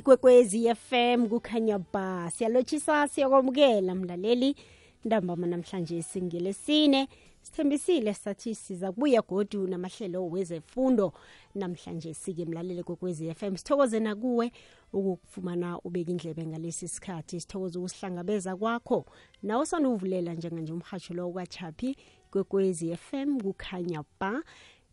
ikwekwezi FM kukhanya ba. Siyalotshisa siyakwamukela mlaleli ntambama namhlanje singelesine sithembisile sathi siza kubuya godu namahlelo wezefundo. Namhlanje sike mlaleli kwekwezi FM sithokoze nakuwe ukufumana ubeka indlebe ngalesi sikhathi. Sithokoze ukusihlangabeza kwakho. Nawe sanuvulela njenganje umhatsho lo kwachapi kwekwezi FM kukhanya ba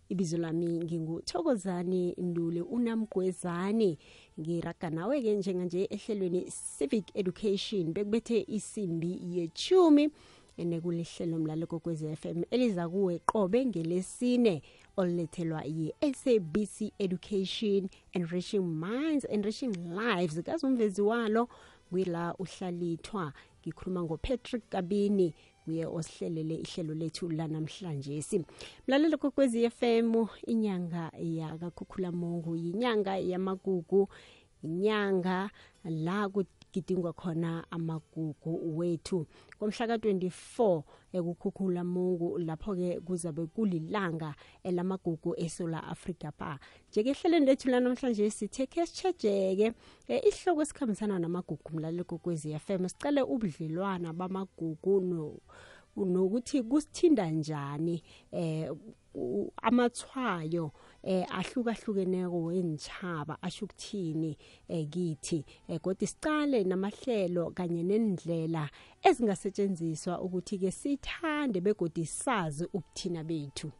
ibizo lami nginguthokozane ndule unamgwezane. Ngiraga nawe-ke njenganje ehlelweni civic education bekubethe isimbi yechumi nekulihlelo mlalo kokwezi FM eliza kuwe qobe ngelesine olulethelwa yi-sabc education enriching minds enriching lives. Kazumvezi walo kwila uhlalithwa ngikhuluma ngopatrick kabini nguye osihlelele ihlelo lethu lanamhlanje. Si mlalelo kokwezi FM inyanga yakakhukhulamungu yinyanga yamagugu inyanga la kugidingwa khona amagugu wethu. Komhla ka-24 ekukhukhula mungu lapho-ke kuzabe kulilanga elamagugu esola africa pa. Njeke ehlelweni lethu lanamhlanje sithe khe sitshejeke e, isihloko esikhambisana namagugu mlalelo kokwezi FM sicale ubudlelwana bamagugu no nokuthi kusithinda njani eh amathwayo eh ahlukahlukeneko wenchaba asho ukuthini eh eh kodwa sicale namahlelo kanye nendlela ezingasetshenziswa ukuthi ke sithande begodi sazi ubuthina bethu.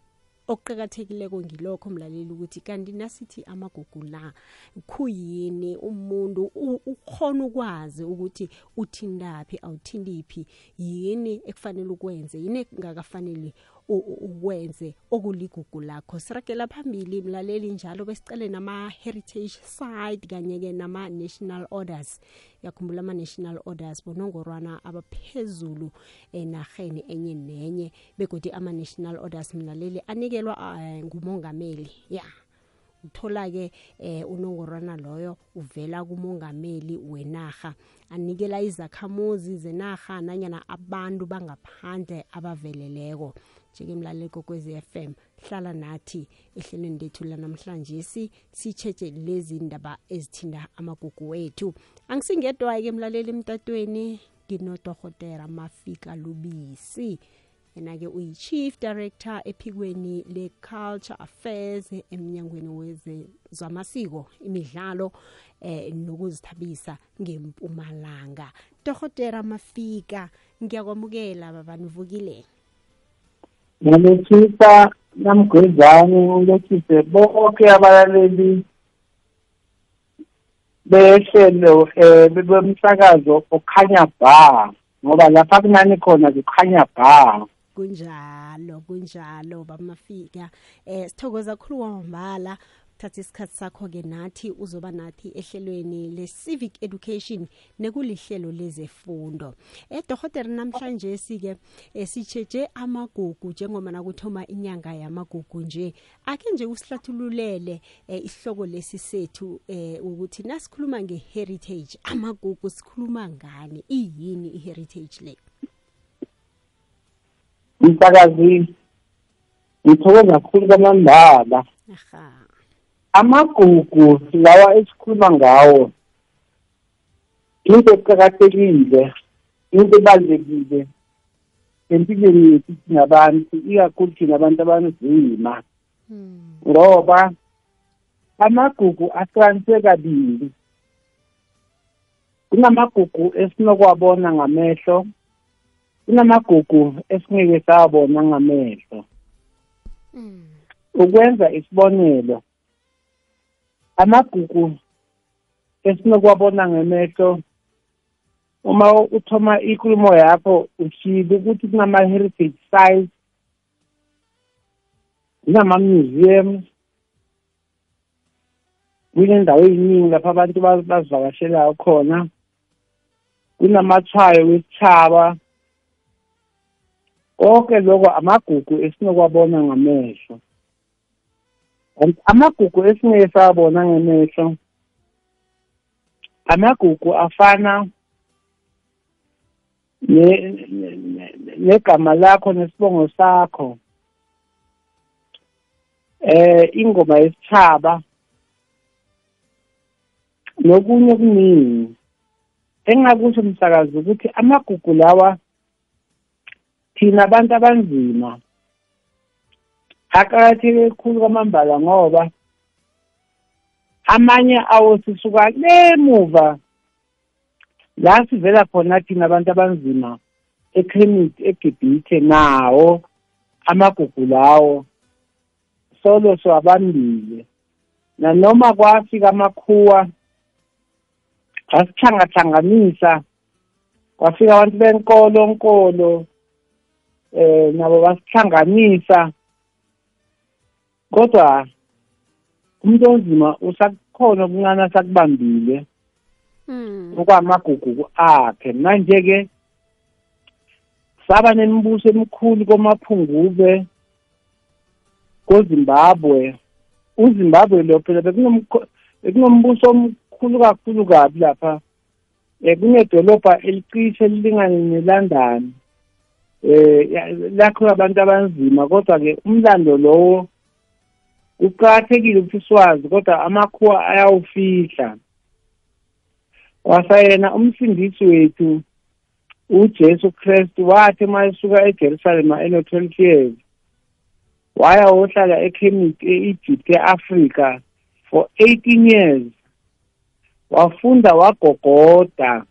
Okuqhakathekileko ngilokho mlaleli ukuthi kanti nasithi amagugu la khuyini umuntu ukhona ukwazi ukuthi uthindaphi awuthindiphi yini ekufanele ukwenze yini engakafanele ukwenze okuligugu lakho. Siragela phambili mlaleli njalo besicele nama-heritage site kanye-ke nama-national orders. Yakhumbula ama-national orders bonongorwana abaphezulu enarheni enye nenye begodi ama-national orders mlaleli anikelwa uh, ngumongameli. Ya yeah. uthola-ke eh, unongorwana loyo uvela kumongameli wenarha. Anikela izakhamuzi zenarha nanyana abantu bangaphandle abaveleleko. Njeke mlaleli kokwezi FM hlala nathi ehlelweni lethu lanamhlanje si sitshetshe lezi ndaba ezithinda amagugu wethu. Angisingedwa-ke mlaleli emtatweni nginodohotera mafika lubisi. Yena-ke uyi-chief director ephikweni le-culture affairs emnyangweni wezamasiko imidlalo eh nokuzithabisa ngempumalanga. Dohotera mafika ngiyakwamukela babanivukile ngilethisa namgwezane ngilethise bonke abalaleli behlelo um bemsakazo okhanya ba ngoba lapha kunani khona kukhanya ba. Kunjalo kunjalo bamafika. Eh sithokoza kakhulu kwamambala. Uthatha isikhathi sakho-ke nathi uzoba nathi ehlelweni le-civic education nekulihlelo lezefundo. Edohotera namhlanje sike sitsheje amagugu njengoba nakuthoma inyanga yamagugu nje. Akhe nje usihlathululele eh, isihloko lesi sethu eh, ukuthi nasikhuluma nge-heritage amagugu sikhuluma ngani? Iyini i-heritage le? Msakazi ngithokoza kakhulu kwamambala. Aha. Amagugu lawa esikhuluma ngawo. Into eqakathekile into ebalulekile empilweni yethu thinabantu ikakhulu thina abantu abanzima. Ngoba amagugu ahlukaniswe kabili. Kunamagugu esinokwabona ngamehlo kunamagugu esingeke sawabona ngamehlo. Ukwenza isibonelo amagugu esinokwabona ngemehlo. Uma uthoma inkulumo yakho ushile ukuthi kunama-heritage sites kunama-museums kunendawo ey'ningi lapho abantu bazivakashelayo khona kunamathwayo wesithaba konke lokho amagugu esinokwabona ngamehlo. Amagugu esingeke sawabona ngemehlo. Amagugu afana negama lakho nesibongo sakho. Eh ingoma yesithaba nokunye okuningi. Engingakusho msakazi ukuthi amagugu lawa thina abantu abanzima. Aqakatheke kakhulu kwamambala ngoba amanye awo sisuka le muva la sivela khona thina abantu abanzima ekhemiti egibhithe nawo amagugu lawo. Solo siwabambile. Nanoma kwafika amakhuwa asihlangathanganisa kwafika abantu benkolo nkolo eh nabo basihlanganisa kodwa umuntu onzima usakhona okuncane asakubambile okwamagugu akhe. Manje-ke saba nemibuso emikhulu komaphungube kozimbabwe. Uzimbabwe lo phela bekunombuso omkhulu kakhulu kabi lapha. Um kunedolobha elicishe elilingane nelondon. Um lakhiwe abantu abanzima kodwa-ke umlando lowo kuqakathekile ukuthi siwazi kodwa amakhuwa ayawufihla. Wasayena umsindisi wethu uJesu Kristu wathi uma esuka eJerusalema eno-12 years waya wohlala eKemit e-Egypt e-Afrika for 18 years. Wafunda wagogoda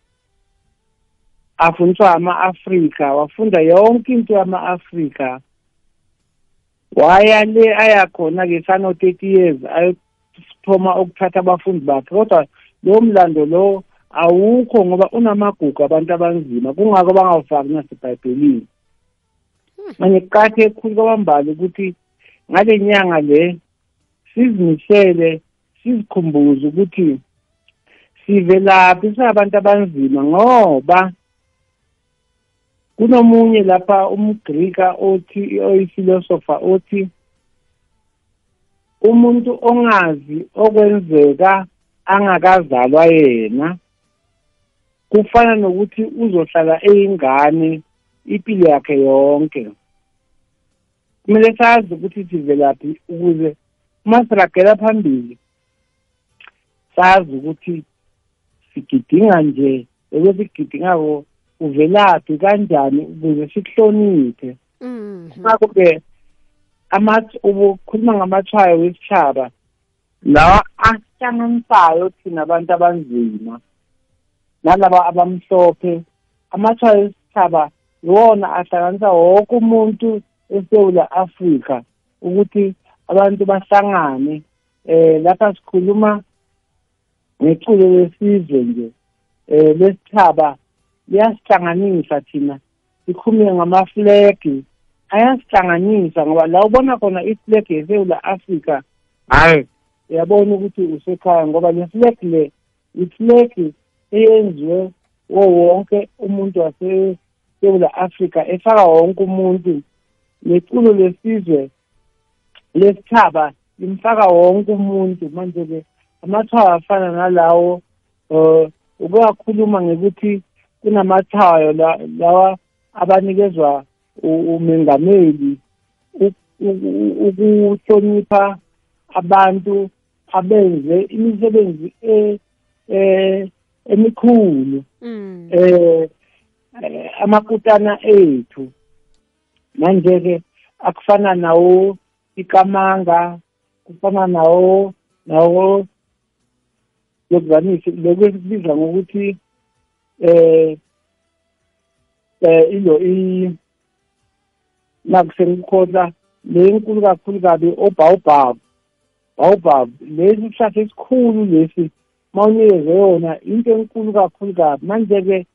afundiswa ama-Afrika wafunda yonke into yama-Afrika. Waya le aya khona-ke sano thirty years ayothoma ukuthatha abafundi bakhe? Kodwa lowo mlando lowo awukho ngoba unamagugu abantu abanzima kungako bangawufaki nasebhayibhelini. Manje kuqathe ekhulu kwabambali ukuthi ngale nyanga le sizimisele sizikhumbuze ukuthi sivelaphi sabantu abanzima ngoba kunomunye lapha umgrika othi oyifilosofa othi umuntu ongazi okwenzeka angakazalwa yena kufana nokuthi uzohlala eyingane impilo yakhe yonke. Kumele sazi ukuthi sivelaphi ukuze uma siragela phambili sazi ukuthi sigidinga nje ekwesigidingako uvelaphi kanjani ukuze sikuhloniphe mhm. ngakho-ke ubukhuluma ngamathwayo wesitshaba lawa asihlanganisayo thina abantu abanzima nalaba abamhlophe amathwayo wesitshaba iwona ahlanganisa wonke umuntu esewula afrika ukuthi abantu bahlangane eh lapha sikhuluma ngeculo lesizwe nje eh lesithaba liyasihlanganisa thina. Sikhulume ngamaflegi ayasihlanganisa ngoba la ubona khona iflegi yesewula afrika hayi uyabona ukuthi usekhaya ngoba le flag le iflegi eyenziwe wo wonke umuntu wasesewula afrika efaka wonke umuntu. Neculo lesizwe lesithaba limfaka wonke umuntu. Manje-ke amathaba afana nalawo um ukuyakhuluma ngekuthi kunamathayo lawa abanikezwa umengameli ukuhlonipha abantu abenze imisebenzi e, e emikhulu mm. eh amakutana ethu manje ke akufana nawo ikamanga kufana nawo nawo lokuzanisi lokubiza ngokuthi eh eh ilo i nakusengikhohla le nkulu kakhulu kabi obawubhabu bawubhabu lesi sihlahla esikhulu lesi mawunikeze yona into enkulu kakhulu kabi. Manje-ke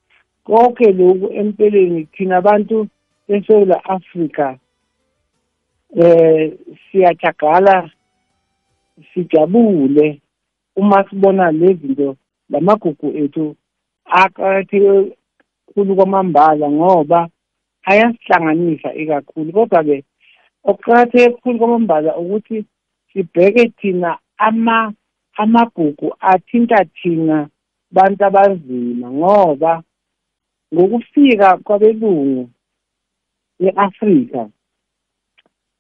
konke lokhu empeleni thina abantu eSouth Africa eh siyajagala sijabule uma sibona lezi zinto lamagugu ethu aqakatheke kakhulu kwamambala ngoba ayasihlanganisa ikakhulu. Kodwa-ke okuqakatheke kakhulu kwamambala ukuthi sibheke thina ama amagugu athinta thina bantu abanzima ngoba ngokufika kwabelungu e-Afrika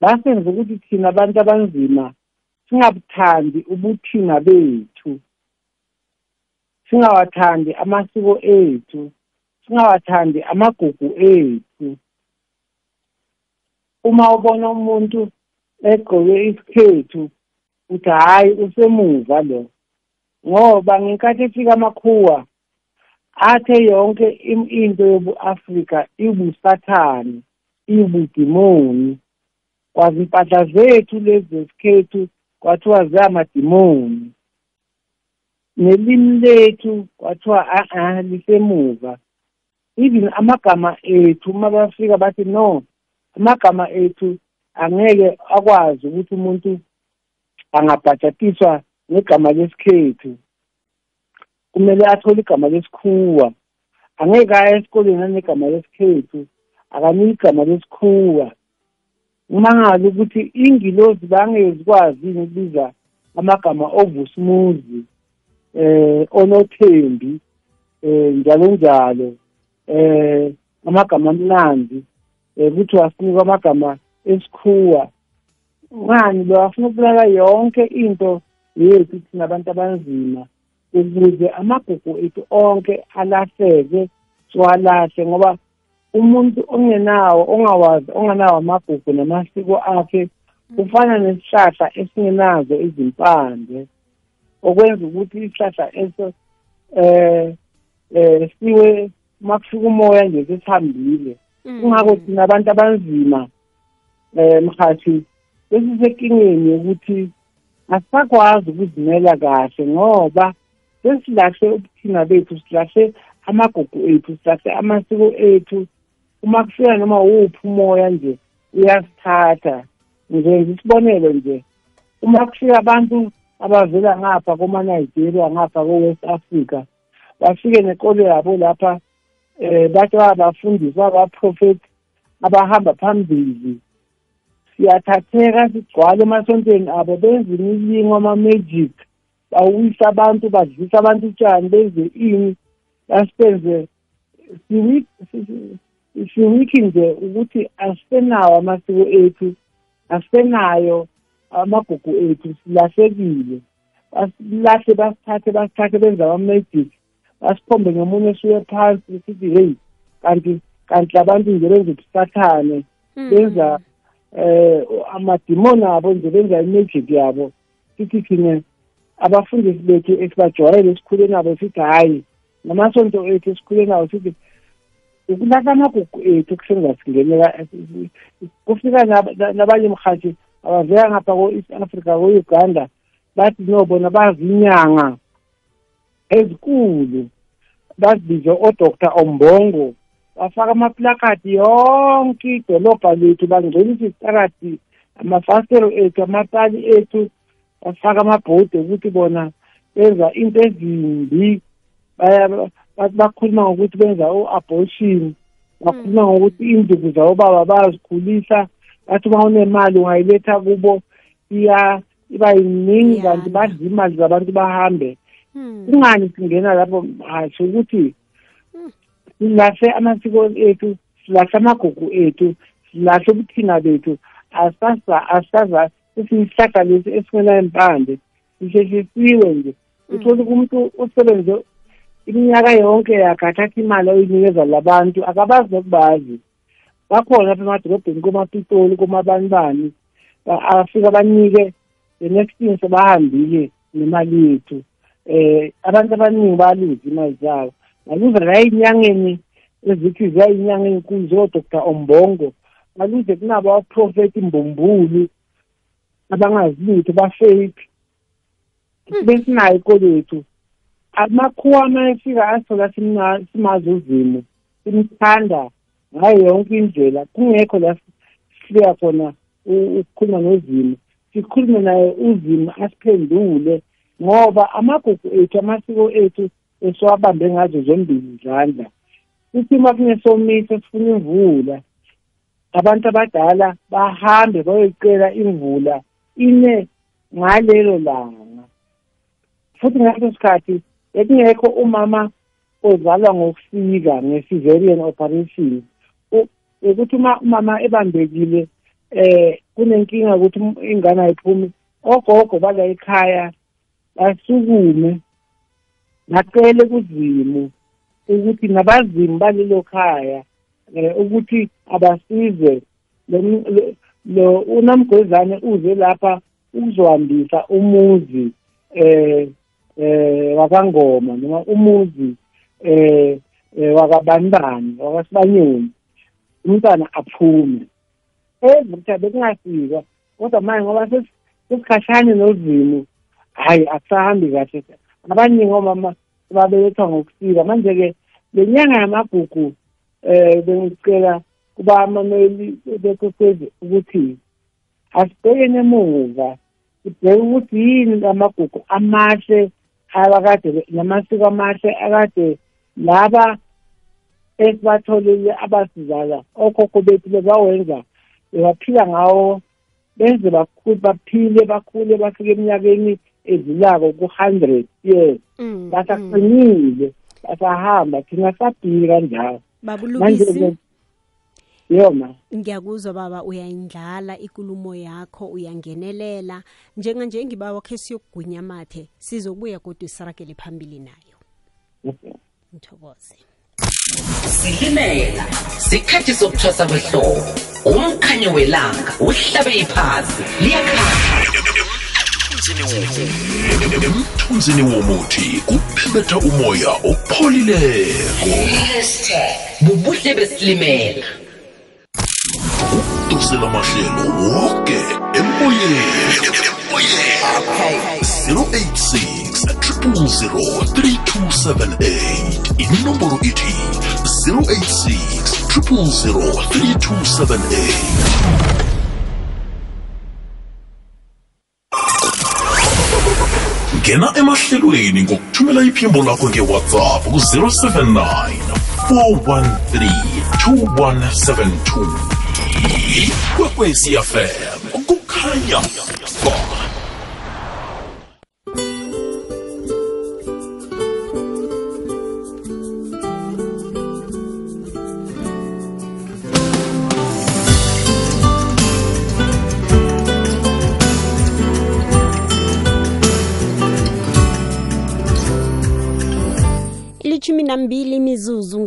basenza ukuthi thina abantu abanzima singabuthandi ubuthina bethu. Singawathandi amasiko ethu. Singawathandi amagugu ethu. Uma ubona umuntu egqoke isikhethu uthi hhayi usemuva lo. Ngoba ngenkathi efika amakhuwa athe yonke into yobu-afrika ibusathane ibudimoni. Kwazi impahla zethu lezi zesikhethu kwathiwa ziyamadimoni. Nelimi lethu kwathiwa a-a lisemuva. Even amagama ethu uma bafika bathi no amagama ethu angeke akwazi ukuthi umuntu angabhajatiswa ngegama lesikhethu. Kumele athole igama lesikhuwa. Angeke aya esikoleni anegama lesikhethu akanike igama lesikhuwa. Umangala ukuthi ingilozi bangezikwazi ukubiza amagama ovusumuzi eh onothembi eh njalo njalo eh amagama amnandi eh kuthi wasinika amagama esikhuwa. Ngani lo? Afuna ukubulala yonke into yethu thina abantu abanzima ukuze amagugu ethu onke alahleke siwalahle ngoba umuntu ongenawo ongawazi ongenawo amagugu namasiko akhe ufana nesihlahla esingenazo izimpande. Okwenza ukuthi isihlahla eso eh eh siwe makufika umoya nje sesihambile kungakho thina abantu abanzima eh mkhathi sesisekingeni yokuthi asisakwazi ukuzimela kahle ngoba sesilahle ubuthina bethu silahle amagugu ethu silahle amasiko ethu. Uma kufika noma wuphi umoya nje uyasithatha. Ngenza isibonelo nje uma kufika abantu abavela ngapha koma-nigeria ngapha ko-west africa bafike nekolo yabo lapha eh bathi babafundisi babaprofethi abahamba phambili. Siyathatheka sigcwale emasontweni abo benze imilingo ama-magic bawisa abantu badlisa abantu utshani benze ini basibenze siwiki nje ukuthi asisenawo amasiko ethu asisenayo amagugu ethu silahlekile. Basilahle basithathe basithathe benze ama-magic. Basiphombe ngemunye esuke phansi sithi heyi kanti kanti labantu nje benza ubusathane. Benza eh amadimoni abo nje benza imagic yabo. Sithi thina abafundisi bethu esibajwayele esikhule nabo sithi hhayi namasonto ethu esikhule nawo sithi ukulahla amagugu ethu kusengasingenela kufika nabanye mhathi abavela ngapha ko-east africa ko-uganda bathi no bona bazinyanga ezikulu. Bazibize odoktar ombongo. Bafaka amaplakati yonke idolobha lethu bangcolisa isitarati amafastero ethu amapali ethu bafaka amabhodi ukuthi bona benza into ezimbi. Bakhuluma ngokuthi benza u-abortion bakhuluma ngokuthi induku zabobaba bayazikhulisa. Bathi uma unemali ungayiletha kubo iya iba yiningi kanti badla imali zabantu bahambe. Kungani singena lapho? Hasho ukuthi silahle amasiko ethu silahle amagugu ethu silahle ubuthina bethu. Asaza sesiyihlahla lesi esingela impande sihlehlisisiwe nje. Uthole umuntu usebenze iminyaka yonke yakhe athatha imali oyinikeza labantu akabazi nokubazi. Bakhona lapha emadolobheni komapitoli komabanibani afika banike the next thing sebahambile nemali yethu. Eh abantu abaningi baluza imali zabo. Baluza la ey'nyangeni ezithi ziyayinyanga ey'nkulu zo-dr ombongo baluze kunabo abaprofethi mbumbulu abangazilutho bafake. Besinayo ikolwethu amakhuwa uma efika asola simazi uzimo simthanda ngayo yonke indlela. Kungekho la sifika khona ukukhuluma nozimo. Sikhulume naye uzimo asiphendule ngoba amagugu ethu amasiko ethu esiwabambe ngazo zombili izandla. Isimo kunesomiso sifuna imvula abantu abadala bahambe bayoyicela imvula ine ngalelo langa. Futhi ngaleso sikhathi bekungekho umama ozalwa ngokufika nge-cesarean operation. Ukuthi uma umama ebambekile eh kunenkinga ukuthi ingane ayiphumi ogogo bala ekhaya basukume ngacele kuzimu ukuthi nabazimu balelo khaya um ukuthi abasize. Lo unamgwezane uze lapha ukuzohambisa umuzi eh eh wakangoma noma umuzi eh wakabanibani wakasibanyoni umntwana aphume. Evukuthi bekungafika kodwa manje ngoba sesikhashane nozimu hayi akusahambi kahle. Abaningi omama babelethwa ngokufika manje-ke le nyanga yamagugu um bengicela kubamameli bekwekwezi ukuthi asibhekene emuva sibheke ukuthi yini amagugu amahle abakade namasiko amahle akade laba esibatholile abasizala okhokho bethu bebawenza bebaphila ngawo benze baphile bakhule bafike eminyakeni edlulako ku-hundred years Mm, basaqinile basahamba thina sabhili kanjalo. Babulubisi yoma ngiyakuzwa baba uyayindlala ikulumo yakho uyangenelela. Njenganje ngiba wakhe siyokugwinya mathe sizobuya kodwa isiragele phambili nayo. Ngithokoze silimela sikhathi sokuthwasa kwehlobo umkhanyo welanga uhlabe iphasi liyakhanya. Emthunzini womuthi kuphebetha umoya opholileko. Bubuhle besilimela. Ukudosela mahlelo woke emoyeni. 086 3003278 inomboro ithi 086 3003278 ngena emahlelweni ngokuthumela iphimbo lakho ngewhatsapp ku-079 413 2172 ikwekwecfm kukhanya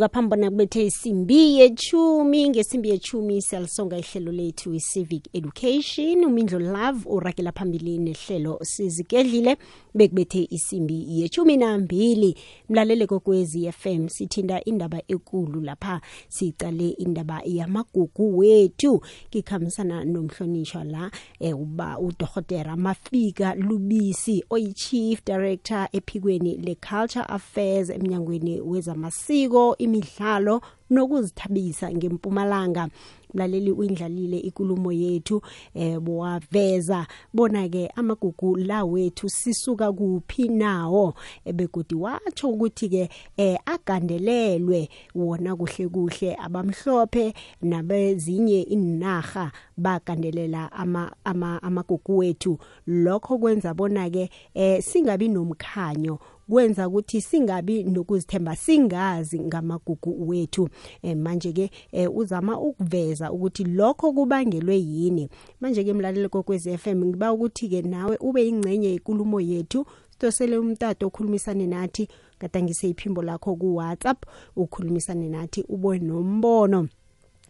imizuzu ngaphambana kubethe isimbi yechumi ngesimbi yechumi siyalisonga ihlelo lethu i-civic education. Umindlo love uragela phambili nehlelo sizigedlile bekubethe isimbi yechumi nambili. Mlalele kokwezi fm sithinda indaba ekulu lapha sicale indaba yamagugu wethu. Ngikhambisana nomhlonishwa la eh, uba udorhotera mafika lubisi oyi-chief director ephikweni le-culture affairs emnyangweni wezamasiko imidlalo nokuzithabisa ngempumalanga. Mlaleli uyindlalile ikulumo yethu eh bowaveza bona ke amagugu la wethu sisuka kuphi nawo eh, begodi watsho ukuthi ke eh agandelelwe wona kuhle kuhle abamhlophe nabezinye inarha bagandelela ama ama amagugu wethu. Lokho kwenza bona ke eh singabi nomkhanyo kwenza ukuthi singabi nokuzithemba singazi ngamagugu wethu. Eh, manje ke eh, uzama ukuveza ukuthi lokho kubangelwe yini. Manje ke mlaleli kokwezi FM ngiba ukuthi ke nawe ube ingcenye yenkulumo yethu. Sidosele umtato okhulumisane nathi. Gadangise iphimbo lakho ku WhatsApp ukhulumisane nathi ube nombono.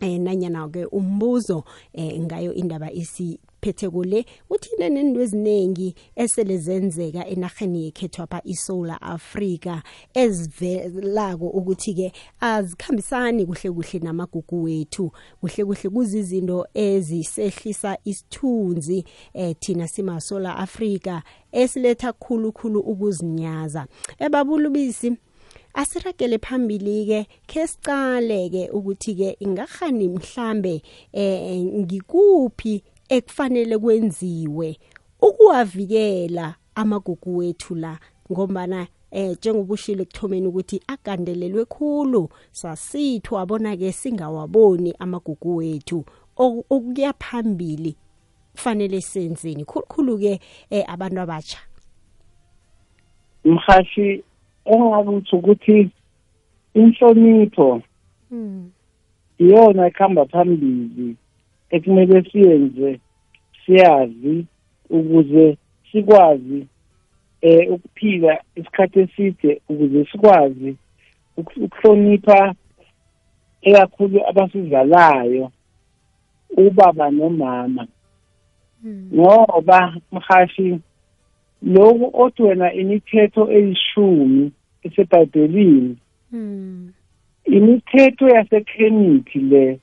Eh nanyana ke umbuzo eh ngayo indaba isi phethe kule uthine nento eziningi esele zenzeka enarheni yekhethu apha iSouth Africa ezivelako ukuthi ke azikhambisani kuhle kuhle namagugu wethu. Kuhle kuhle kuzizinto ezisehlisa isithunzi eh thina sima South Africa esiletha khulu khulu ukuzinyaza. Ebabulubisi asiragele phambili ke ke sicale ke ukuthi ke ingahani mhlambe eh ngikuphi ekufanele kwenziwe ukuwavikela amagugu wethu la ngombana eh njengoba ushilo ekuthomeni ukuthi agandelelwe khulu sasithu abona ke singawaboni amagugu wethu. Okuya phambili kufanele senzeni? Khulukhulu ke eh, abantu abatsha mhashi engakuthi ukuthi inhlonipho mm. iyona ekuhamba phambili. Ekumele siyenze siyazi ukuze sikwazi eh ukuphila isikhathi eside ukuze sikwazi uk- ukuhlonipha ekakhulu abasizalayo ubaba nomama ngoba mhashi lokhu othi wena imithetho eyishumi esebhayibhelini Mm. imithetho yasekheniti le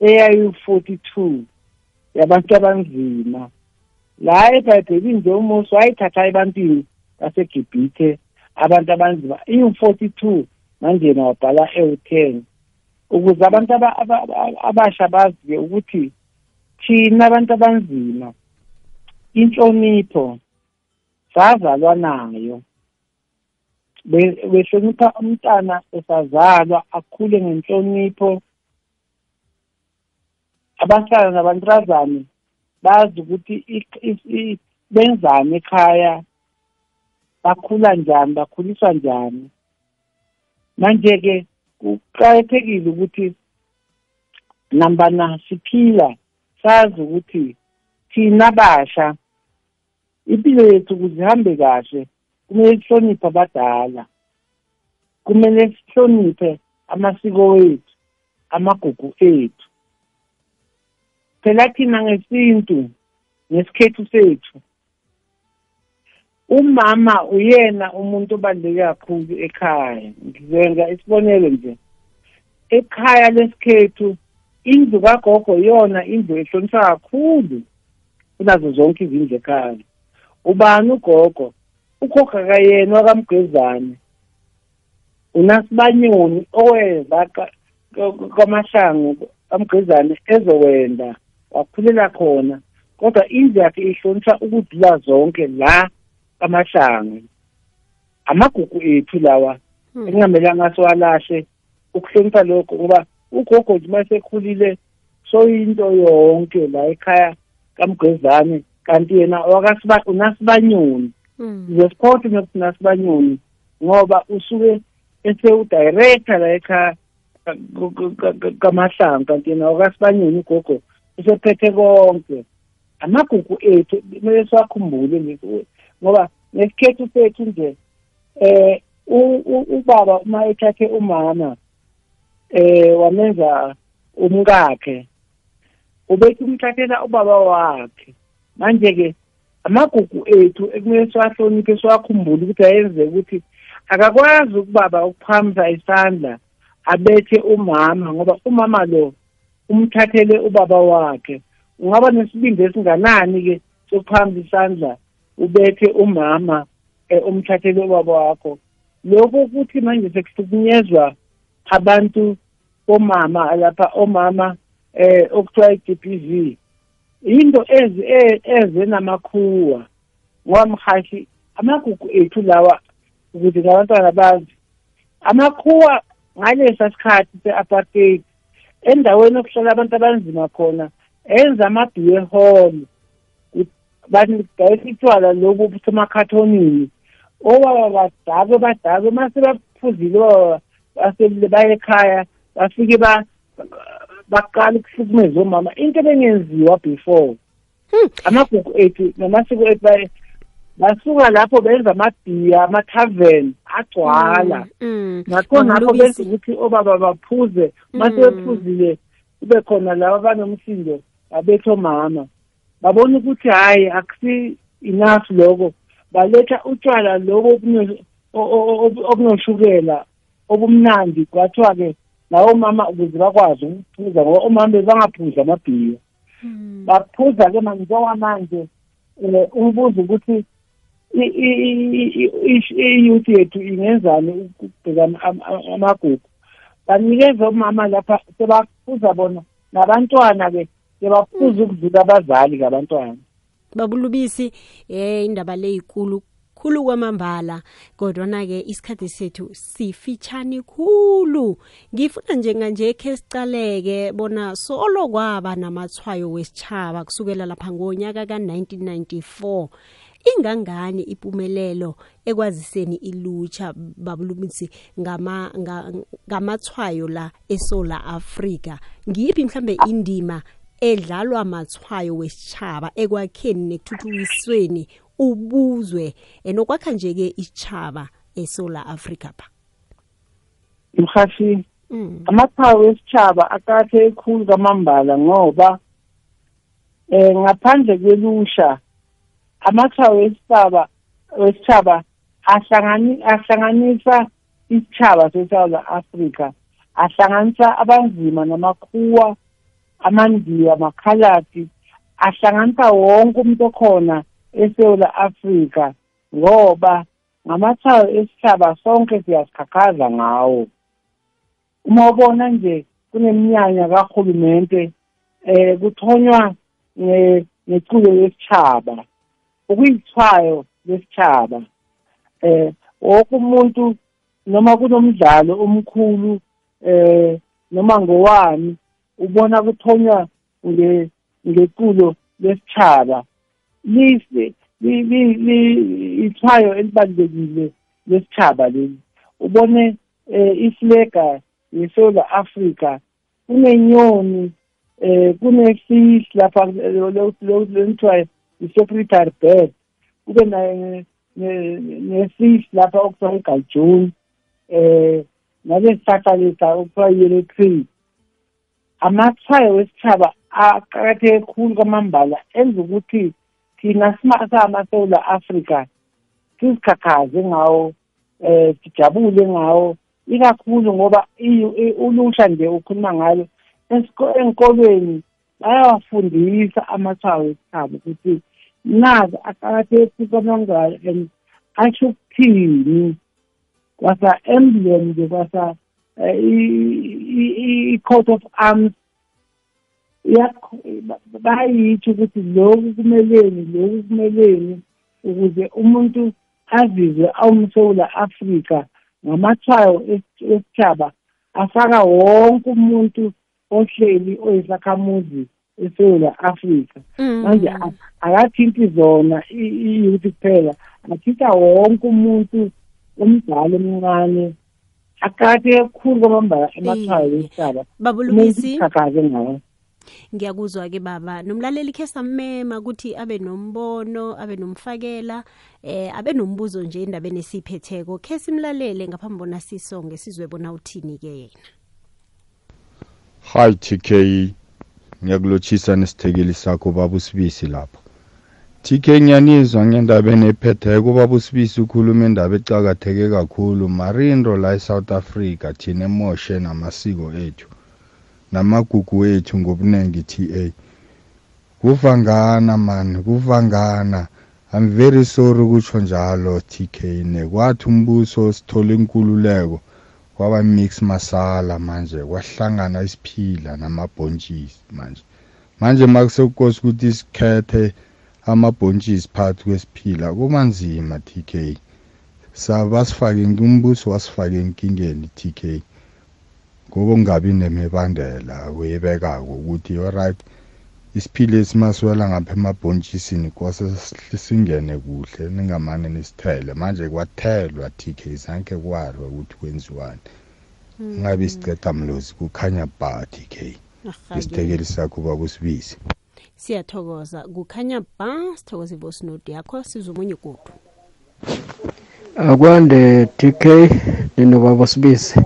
eyayi-42 yabantu abanzima. La ebhayibhelini nje umusi wayithatha ebantwini basegibhithe abantu abanzima. Iyi-42 manjena wabhala ewu-10 ukuze abantu aba- aba- aba- abasha bazi-ke ukuthi thina abantu abanzima inhlonipho sazalwa nayo. Be- behlonipha umntana esazalwa akhule ngenhlonipho abantwana nabantrazane bazi ukuthi benzani ekhaya bakhula njani bakhuliswa njani. Manje-ke kuqakathekile ukuthi nambana siphila sazi ukuthi thina basha impilo yethu ukuze ihambe kahle kumele sihloniphe abadala kumele sihloniphe amasiko wethu amagugu ethu. Phela thina ngesintu ngesikhethu sethu. Umama uyena umuntu obaluleke kakhulu ekhaya. Ngizenza isibonelo nje. Ekhaya lesikhethu indlu kagogo yona indlu ehlonishwa kakhulu kunazo zonke izindlu ekhaya. Ubani ugogo? Ugogo kayena wakamgwezane unasibanyoni owenza ka- ka- kwamahlangu kamgwezane ezowenda. Wakhulela khona kodwa indlu yakhe ihlonishwa ukudlula zonke la kamahlangu amagugu ethu lawa Hmm. engamelanga siwalahle ukuhlonipha lokho ngoba ugogo nje uma sekhulile soyinto yonke la ekhaya kamgwezane kanti yena wakasiba unasibanyoni Mm. ngesiphothi nokuthi nasibanyoni ngoba usuke esewudirector la ekhaya ka- ka- ka- kamahlangu kanti yena wakasibanyoni ugogo usephethe konke. Amagugu ethu kumele siwakhumbule nje ngoba nesikhethu sethu nje eh u- u- ubaba uma ethathe umama eh wamenza umkakhe ubethi umthathela ubaba wakhe. Manje ke amagugu ethu ekumele siwahloniphe siwakhumbule ukuthi ayenze ukuthi akakwazi ukubaba ukuphamisa isandla abethe umama ngoba umama lo umthathele ubaba wakhe. Ungaba nesibindi esinganani ke sokuphamisa isandla ubethe umama eh, umthathele ubaba wakho. Lokho ukuthi manje sekuhlukunyezwa abantu omama lapha omama eh okuthiwa i-DPV into ezi e- eze namakhuwa. Ngoba mhashi amagugu ethu lawa ukuze ngabantwana bazi amakhuwa ngalesa sikhathi se-apartheid endaweni okuhlala abantu abanzima khona enza ama-beer hall badayisa itshwala lobu busemakhathonini obaba badakwe badakwe mase baphuzile obaba baselile baye ekhaya bafike ba baqala ukuhlukumeza omama into ebengenziwa before Hmm. amagugu ethu namasiko ethu baye- basuka lapho benza amabhiya ama-tavern agcwala Mm. ngakho napho Babulubisi. benza ukuthi obaba baphuze mase Mm. kube khona laba banomsindo babetha omama babona ukuthi hhayi akusi enough lokho baletha utshwala lobo obunoshukela obumnandi kwathiwa-ke lawo mama ukuze bakwazi ukuphuza ngoba omama bebangaphuzi amabhiya Mm. baphuza-ke manje njengoba manje um umbuzo ukuthi i- i- i- i- i- iyouth yethu ingenzani ukubheka am- am- amagugu? Banikeze omama lapha sebaphuza bona nabantwana-ke sebaphuza ukudlula abazali kabantwana babulubisi eh indaba le ikulu khulu kwamambala kodwa ke isikhathi sethu sifitshani khulu. Ngifuna njenganje ke sicaleke bona solo kwaba namathwayo wesitshaba kusukela lapha ngonyaka ka1994 ingangani impumelelo ekwaziseni ilutsha babulumisi ngama nga- ngamathwayo la eSouth Africa ngiyiphi mhlambe indima edlalwa amathwayo wesitshaba ekwakheni nekuthuthukisweni ubuzwe enokwakha nje ke ichaba eSouth Africa pa mhathi mm. amaqhawe wesitshaba aqathe ekhulu kamambala ngoba eh ngaphandle kwelusha amaqhawe wesitshaba wesitshaba ahlangani ahlanganisa isitshaba seSouth Africa ahlanganisa abanzima namakhuwa amandiya amakhaladi ahlanganisa wonke umuntu okhona eSouth Africa ngoba ngamathayo esitshaba sonke siyasikhakhazha ngawo. Uma ubona nje kuneminyanya kahulumente eh kuthonywa neculo lesitshaba ukuyithwayo lesitshaba eh wonke umuntu noma kunomdlalo omkhulu eh noma ngowani ubona kuthonywa nge ngeculo lesitshaba lise ithwayo elibalulekile lesitshaba leli. Ubone iflega yeSouth Africa kunenyoni eh kunefish lapha lokuthiwa i-secretary bird. Kube ne-fish lapha okuthiwa igajuni eh nalesihlahla lesa okuthiwa yellow tree. Amathwayo wesitshaba aqakatheke khulu kwamambala enza ukuthi thina samaSewula Africa sizikhakhaze ngawo eh sijabule ngawo ikakhulu ngoba ulusha nje ukhuluma ngalo enkolweni bayawafundisa amathwayo wesitshaba ukuthi nazi aqakatheke kwamangala and asho ukuthini kwasa emblem nje kwasa i-coat of arms bayitsho ukuthi lokhu kumeleni lokhu kumeleni ukuze umuntu azizwe awumsewula afrika ngamathwayo esitshaba afaka wonke umuntu ohleli oyisakhamuzi eSouth Africa manje akathinti zona iyouth kuphela athinta wonke umuntu omdala omncane akade kakhulu kwamambala emathwayo wesitshaba babulungisi? Ngawo ngiyakuzwa ke baba. Nomlaleli khe sammema ukuthi abe nombono abe nomfakela eh abe nombuzo nje endabeni esiphetheko khe simlalele ngaphambi bona sisonge sizwe bona uthini ke yena Hi TK ngiyakulochisa nesithekeli sakho baba usibisi lapho. TK ngiyanizwa ngendaba ephetheko baba usibisi ukhuluma indaba ecakatheke kakhulu. Marindo la eSouth Africa thina emoshe namasiko ethu. Namagugu wethu ngobuningi TA kuvangana man kuvangana. I'm very sorry ukutsho njalo TK nekwathi umbuso sithola inkululeko kwaba mix masala manje kwahlangana isiphila namabhontshisi manje. Manje makusekukosi ukuthi sikhethe amabhontshisi phakathi kwesiphila kuba nzima TK sabasifake umbuso wasifake enkingeni TK ngoba kungabi nemibandela weyibekako ukuthi alright isiphile esimasiwela ngapha emabhontshisi kwase singene kuhle ningamane nisithele. Manje kwathelwa TK zanke kwarwa ukuthi kwenziwani. Ngabe siceda mlozi kukhanya ba TK isithekeli sakho bakusibisi siyathokoza. Kukhanya ba sithokoza ivoice note yakho sizomunye godu akwande TK ninobaba sibisi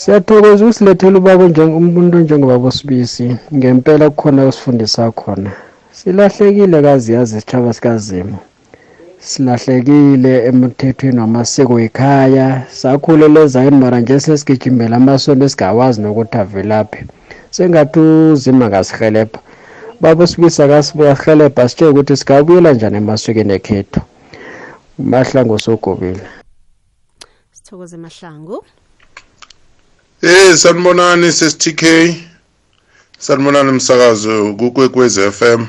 siyathokoza ukusilethela ubaba umuntu njengobaba sibisi ngempela kukhona usifundisa khona. Silahlekile kazi yazi isitshaba sikazimo silahlekile emthethweni wamasiko ekhaya. Sakhulela ezayini mara nje sesigijimela amasonto esingawazi nokuthi avelaphi. Sengathi uzima ngasihelebha baba sibisi akasihelebha sitshele ukuthi singabuyela njani emasikweni ekhethu mahlango sogobile sithokoze mahlango Eh sanibonani sesTK sanibonani umsakazo kukwekwez FM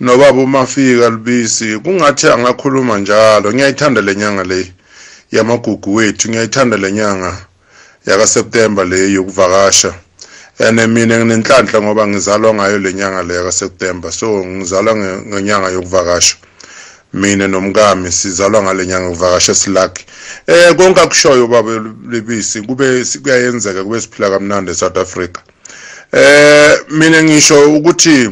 nobaba umafika libisi kungathi angakhuluma njalo. Ngiyayithanda lenyanga le yamagugu wethu ngiyayithanda lenyanga yaka September le yokuvakasha. Ene mina nginenhlanhla ngoba ngizalwa ngayo lenyanga le yaka September so ngizalwa ngenyanga yokuvakasha. Mina nomkami sizalwa ngalenyanga ukuvakasha silaki eh konke akushoyo baba lebisi kube kuyayenzeka kube siphila kamnandi eSouth Africa. Eh mina ngisho ukuthi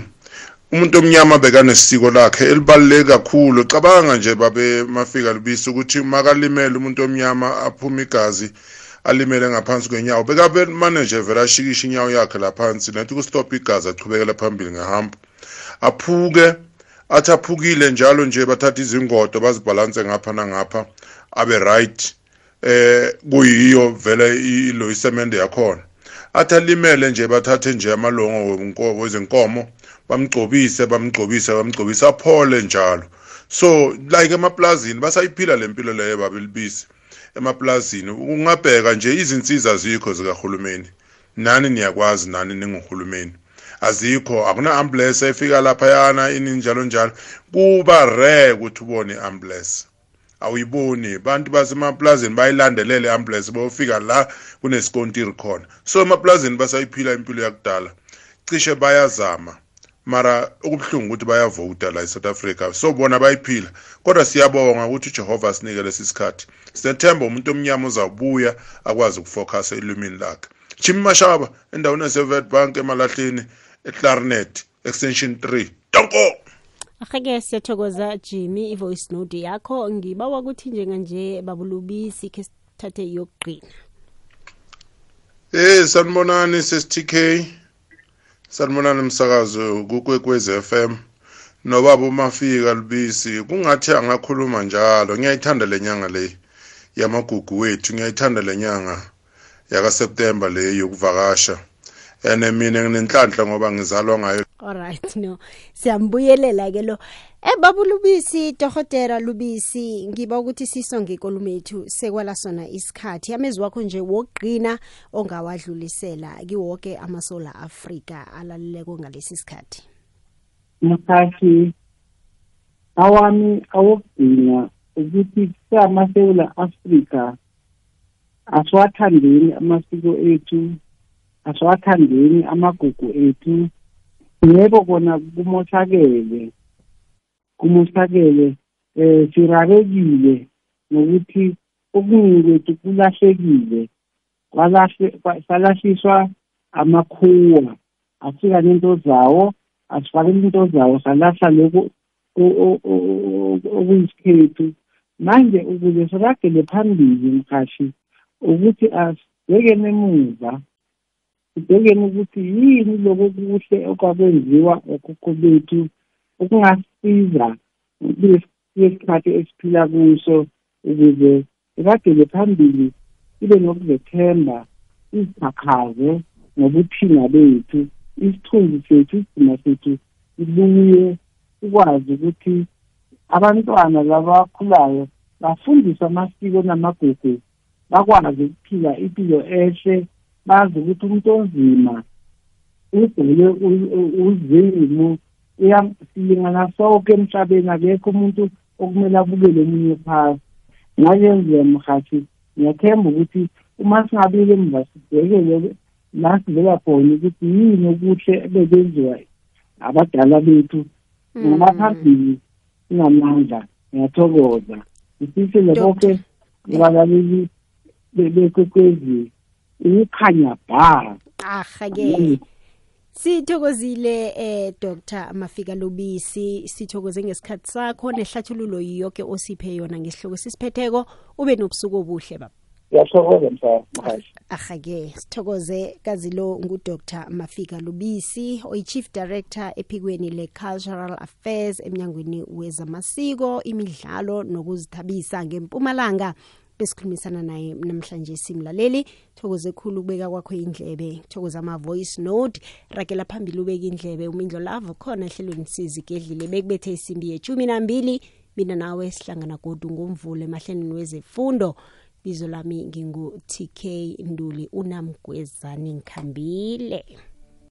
umuntu omnyama bekanesiko lakhe elibaluleke kakhulu. Cabanga nje babe mafika libisi ukuthi makalimele umuntu omnyama aphuma igazi alimele ngaphansi kwenyawo. Bekabe manager vele ashikishe inyawo yakhe laphansi nathi kustop igazi achubekela phambili ngehamba. Aphuke athi aphukile njalo nje bathatha izingodo bazibhalanse ngapha nangapha abe right. Eh kuyiyo vele ilo isemende yakhona. Athi alimele nje bathathe nje amalongo wezinkomo bamgcobise bamgcobise bamgcobise aphole njalo. So like emaplazini basayiphila lempilo leyo babelibisi emaplazini ungabheka nje izinsiza zikho zikahulumeni. Nani niyakwazi nani ninguhulumeni azikho akuna ambulance efika laphayana ini njalo njalo. Kuba rare ukuthi ubone ambulance awuyiboni bantu basemaplazini bayilandelele i-ambulance bayofika la kunesikontiri khona. So emaplazini basayiphila impilo yakudala. Cishe bayazama mara okubuhlungu ukuthi bayavota la eSouth Africa. So bona bayiphila. Kodwa siyabonga ukuthi uJehova asinike lesi sikhathi. Sinethemba umuntu omnyama uzabuya akwazi ukufocus elimini lakhe. Jimmy Mashaba endaweni yaseVet Bank emalahleni. eClarinet extension 3 donko ahake siyathokoza jimmy i-voice note yakho. Ngibawa ukuthi njenganje babulubisi khe sithathe yokugqina Eh sanibonani sesTK sanibonani umsakazo kukwekwez FM nobaba umafika libisi kungathi angakhuluma njalo. Ngiyayithanda lenyanga le yamagugu wethu ngiyayithanda lenyanga yaka September le yokuvakasha. Ene mina nginenhlanhla ngoba ngizalwa ngayo. Alright no. Siyambuyelela ke lo. Ebaba lubisi dohotera lubisi ngiba ukuthi sisonge ikolumo yethu sekwala sona isikhathi. Amezwi wakho nje wokugqina ongawadlulisela kiwoke amasola Africa alaleleko ngalesi sikhathi mkhathi awami awokugcina ukuthi siyamasewula afrika asiwathandeni amasiko ethu. Asiwathandeni amagugu ethu. Yebo kona kumoshakele kumoshakele eh sirarekile ngokuthi okuningi kwethu kulahlekile. Kwalahle salahliswa amakhuwa afika nento zawo asifakele into zawo salahla lokhu okuyisikhethu. Manje ukuze siragele phambili mkhashi ukuthi asibhekene emuva sibhekene ukuthi yini lokho kuhle okwakwenziwa okhokho bethu okungasiza kulesikhathi esiphila kuso ukuze siragele phambili sibe nokuzethemba izikakhaze ngobuthina bethu isithunzi sethu isidima sethu sibuye sikwazi ukuthi abantwana labakhulayo bafundiswe amasiko namagugu bakwazi ukuphila impilo ehle bazi ukuthi umuntu onzima ugcwele uzimo siyingana sonke emhlabeni akekho umuntu okumele abukele omunye phasi. Ngakenzeka mhathi ngiyathemba ukuthi uma singabile emva sibhekele la sivela khona ukuthi yini okuhle bebenziwa abadala bethu. Ngaphambili sinamandla ngiyathokoza. Ngifisele bonke abalaleli bekwekwezi. Ukukhanya bha ahake sithokozile eh Dr Mafika Lubisi. Sithokoze ngesikhathi sakho. Nehlathululo yonke osiphe yona ngesihloko sisiphetheko. Ube nobusuku obuhle baba. Ngiyathokoza msahashi ahake sithokoze. Kazilo ngudr mafika lubisi oyi-chief director ephikweni le-cultural affairs emnyangweni wezamasiko imidlalo nokuzithabisa ngempumalanga. Besikhulumisana naye namhlanje simlaleli. Thokoze khulu ukubeka kwakho indlebe. Thokoza ama-voice note. Rakela phambili ubeka indlebe. Umindlo lavo khona ehlelweni sizigedlile bekubethe isimbi yechumi nambili. Mina nawe sihlangana godu ngomvulo emahlelweni wezefundo. Bizo lami ngingu-tk nduli unamgwezani ngikhambile